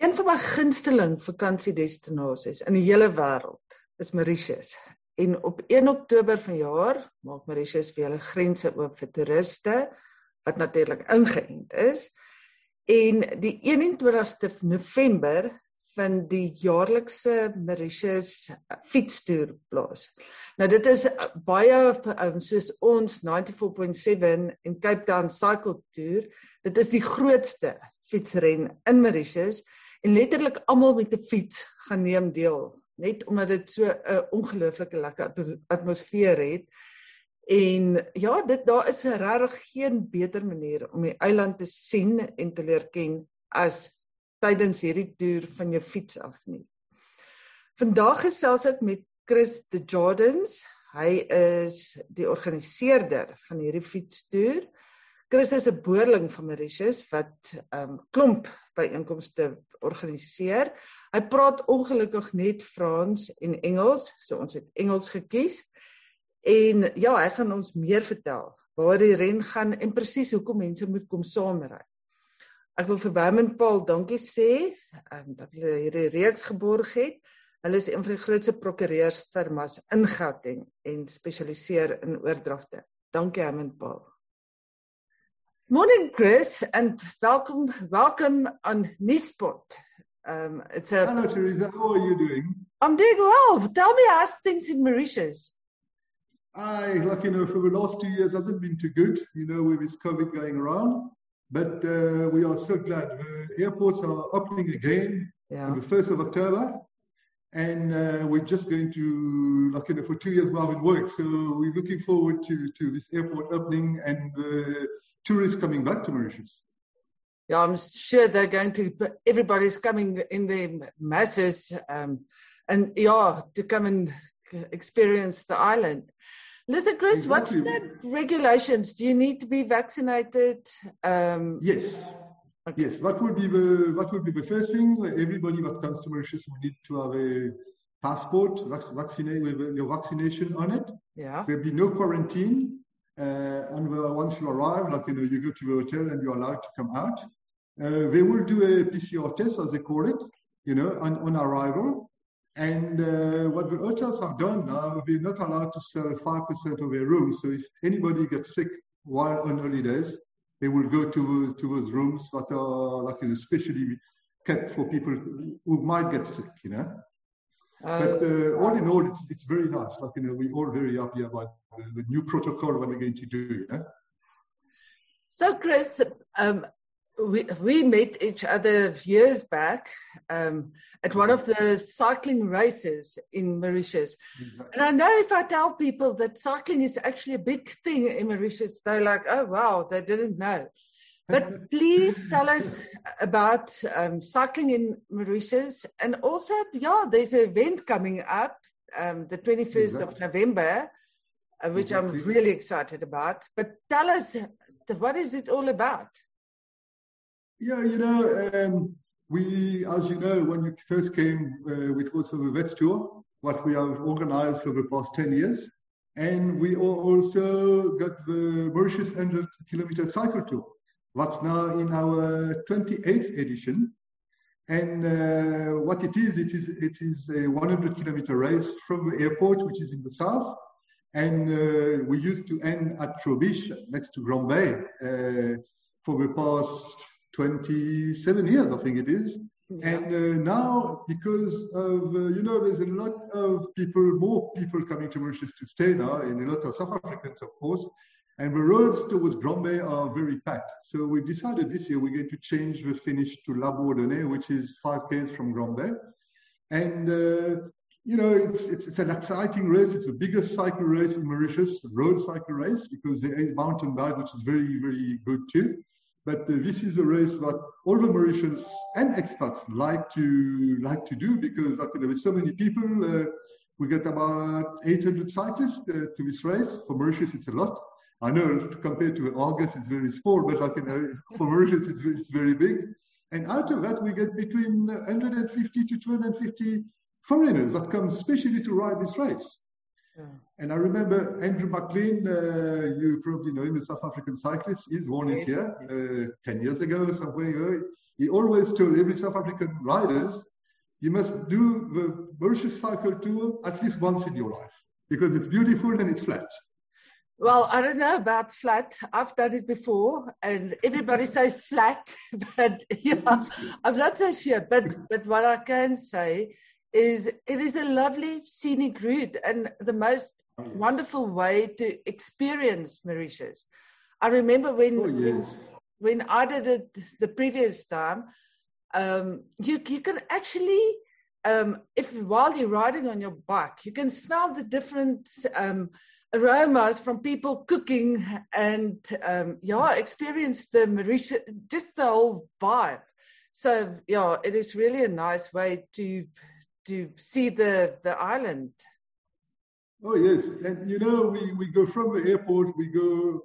Een van my gunsteling vakansiedestinasies in die hele wêreld is Mauritius. En op 1 Oktober vanjaar maak Mauritius weer hulle grense oop vir toeriste wat natuurlik ingeënt is. En die 21ste November vind die jaarlikse Mauritius fietstoer plaas. Nou dit is baie um, soos ons 94.7 en Cape Town Cycle Tour. Dit is die grootste fietsren in Mauritius en letterlik almal met 'n fiets gaan neem deel net omdat dit so 'n ongelooflike lekker atmosfeer het. En ja, dit daar is regtig geen beter manier om die eiland te sien en te leer ken as tydens hierdie toer van jou fiets af nie. Vandag gesels ek met Chris De Jordans. Hy is die organiseerder van hierdie fietstoer. Chris is 'n boerling van Mauritius wat 'n um, klomp byeenkomste organiseer. Hy praat ongelukkig net Frans en Engels, so ons het Engels gekies. En ja, hy gaan ons meer vertel waar die ren gaan en presies hoekom mense moet kom saamry. Ek wil vir Bowman Paul dankie sê um, dat hulle hierdie reeks geborg het. Hulle is een van die grootste prokureurs firmas in Gauteng en spesialiseer in oordragte. Dankie Bowman Paul. Morning Chris and welcome welcome on Nispot. Um, it's a. Hello, Teresa. How are you doing? I'm doing well. Tell me how's things in Mauritius. I, like you know, for the last two years hasn't been too good. You know, with this COVID going around, but uh, we are so glad the airports are opening again yeah. on the first of October, and uh, we're just going to, like you know, for two years now in work. So we're looking forward to to this airport opening and the tourists coming back to Mauritius. yeah, I'm sure they're going to. Everybody's coming in the masses, um, and yeah, to come and experience the island. Listen, Chris, exactly. what's the regulations? Do you need to be vaccinated? Um, yes. Okay. Yes. What would be the what would be the first thing? Everybody that comes to Mauritius will need to have a passport, vaccinate with your vaccination on it. Yeah. There'll be no quarantine. Uh, and once you arrive, like you know, you go to the hotel and you're allowed to come out. Uh, they will do a PCR test, as they call it, you know, on, on arrival. And uh, what the hotels have done now, they're not allowed to sell 5% of their rooms. So if anybody gets sick while on holidays, they will go to, to those rooms that are like especially kept for people who might get sick, you know. Uh, but uh, all in all, it's it's very nice. Like you know, we're all very happy about the, the new protocol what we're going to do. You know? So, Chris, um, we we met each other years back um, at one of the cycling races in Mauritius, and I know if I tell people that cycling is actually a big thing in Mauritius, they're like, "Oh wow, they didn't know." But please tell us about um, cycling in Mauritius, and also, yeah, there's an event coming up, um, the 21st exactly. of November, uh, which. I'm really excited about. But tell us, what is it all about? Yeah, you know, um, we, as you know, when you first came, uh, it was for the Vets Tour, what we have organized for the past 10 years. And we also got the Mauritius 100 kilometer cycle tour. That's now in our 28th edition. And uh, what it is, it is, it is a 100 kilometer race from the airport, which is in the south. And uh, we used to end at Trou aux Biches, next to Grand Bay, uh, for the past 27 years, I think it is. Yeah. And uh, now, because of, uh, you know, there's a lot of people, more people coming to Mauritius to stay now, and a lot of South Africans, of course. And the roads towards Grand Bay are very packed. So we decided this year we're going to change the finish to La Bourdonnais, which is five k's from Grand Bay. And, uh, you know, it's, it's, it's, an exciting race. It's the biggest cycle race in Mauritius, road cycle race, because there is mountain bike, which is very, very good too. But uh, this is a race that all the Mauritians and expats like to like to do because like, there are so many people. Uh, we get about 800 cyclists uh, to this race. For Mauritius, it's a lot. I know compared to Argus, it's very small, but like for Mauritius, it's, it's very big. And out of that, we get between 150 to 250 foreigners that come specially to ride this race. And I remember Andrew McLean, uh, you probably know him, the South African cyclist. He's won it here uh, 10 years ago, somewhere. he always told every South African riders, you must do the Mauritius cycle tour at least once in your life because it's beautiful and it's flat. Well, I don't know about flat. I've done it before, and everybody says flat, but yeah, I'm not so sure. But but what I can say is it is a lovely scenic route and the most oh, yes. wonderful way to experience Mauritius. I remember when oh, yes. when, when I did it the previous time, um, you you can actually um, if while you're riding on your bike, you can smell the different um, aromas from people cooking and um, yeah, experience the Mauritius, just the whole vibe. So yeah, it is really a nice way to to see the the island. Oh yes, and you know we, we go from the airport, we go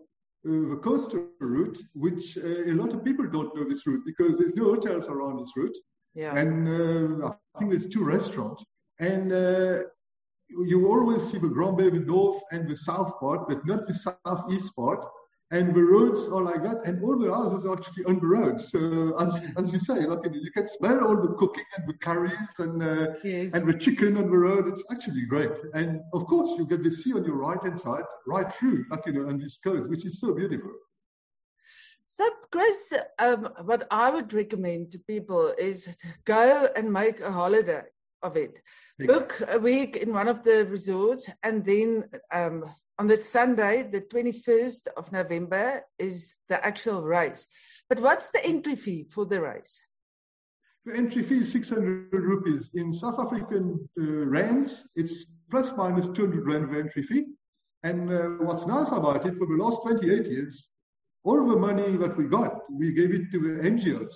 uh, the coastal route, which uh, a lot of people don't know this route because there's no hotels around this route. Yeah. And uh, I think there's two restaurants, and uh, you always see the Grand Bay, the north and the south part, but not the southeast part and the roads are like that, and all the houses are actually on the road. So as as you say, like you can smell all the cooking and the curries and uh, yes. and the chicken on the road. It's actually great, and of course you get the sea on your right hand side, right through, like you know, on this coast, which is so beautiful. So, Chris, um, what I would recommend to people is to go and make a holiday of it. Book a week in one of the resorts, and then um, on the Sunday, the 21st of November, is the actual race. But what's the entry fee for the race? The entry fee is 600 rupees. In South African uh, rands, it's plus minus 200 rand of entry fee. And uh, what's nice about it, for the last 28 years, all the money that we got, we gave it to the NGOs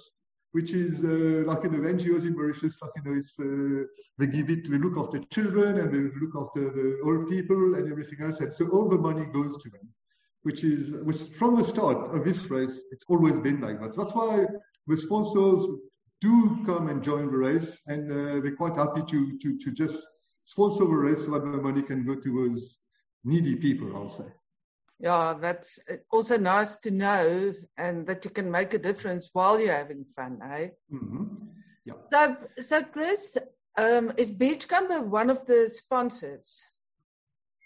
which is uh, like in the NGOs in Mauritius, like you know, it's uh, they give it, we look after children and they look after the old people and everything else, and so all the money goes to them, which is which from the start of this race, it's always been like that. That's why the sponsors do come and join the race, and uh, they're quite happy to to to just sponsor the race so that the money can go towards needy people, I'll say yeah, that's also nice to know and that you can make a difference while you're having fun, eh? Mm-hmm. Yeah. So, so Chris, um, is Beachcomber one of the sponsors?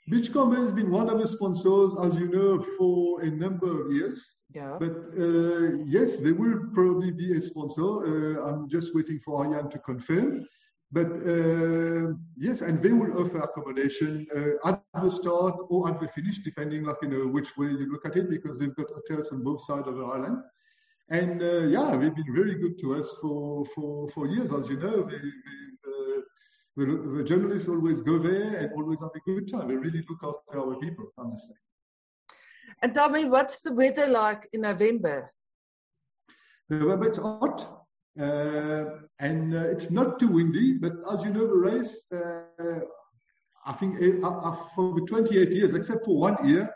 Beachcomber has been one of the sponsors, as you know, for a number of years. Yeah. But uh, yes, they will probably be a sponsor. Uh, I'm just waiting for Arjan to confirm. But uh, yes, and they will offer accommodation uh, at the start or at the finish, depending, like you know, which way you look at it, because they've got hotels on both sides of the island. And uh, yeah, they've been very good to us for for, for years, as you know. They, they, uh, the, the, journalists always go there and always have a good time. They really look after our people, I must say. And tell me, what's the weather like in November? November, it's hot. Uh, and uh, it's not too windy, but as you know, the race, uh, I think uh, for the 28 years, except for one year,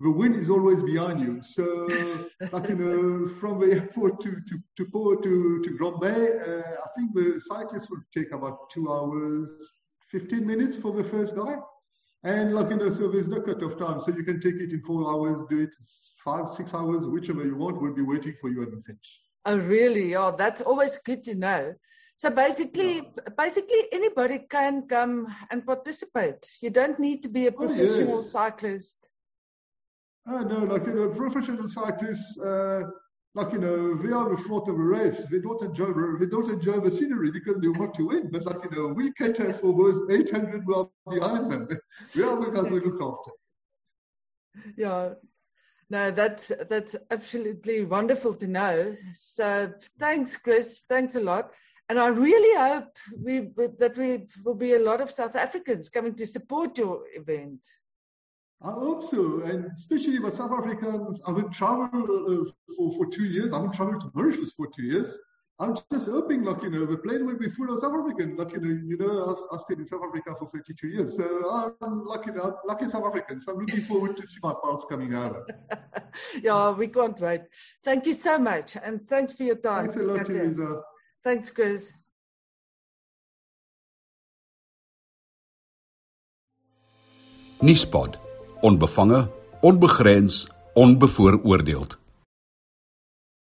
the wind is always behind you. So, like, you know, from the airport to to to Port to to Grand Bay, uh, I think the cyclist will take about two hours, 15 minutes for the first guy. And like you know, so there's no cut off time, so you can take it in four hours, do it five, six hours, whichever you want. We'll be waiting for you at the finish. Oh, really? Yeah, that's always good to know. So basically, yeah. basically anybody can come and participate. You don't need to be a professional oh, yes. cyclist. Oh, no, like, you know, professional cyclists, uh, like, you know, they are the front of a race. They don't enjoy, they don't enjoy the scenery because they want to win. But like, you know, we cater for those 800 who are behind them. we are the guys we look after. Yeah, no, that's that's absolutely wonderful to know. So thanks, Chris. Thanks a lot. And I really hope we that we will be a lot of South Africans coming to support your event. I hope so, and especially with South Africans. I've been traveling uh, for for two years. I've been traveling to Mauritius for two years. I'm just hoping, like, you know, the plane will be full of South African. Like, you know, you know, I, I stayed in South Africa for 32 years. So I'm lucky, lucky South Africans. I'm looking forward to see my pals coming out. yeah, we can't wait. Thank you so much. And thanks for your time. Thanks a lot, Teresa. Thanks, Chris. Nispod. Onbevange, onbegrens, onbevooroordeeld.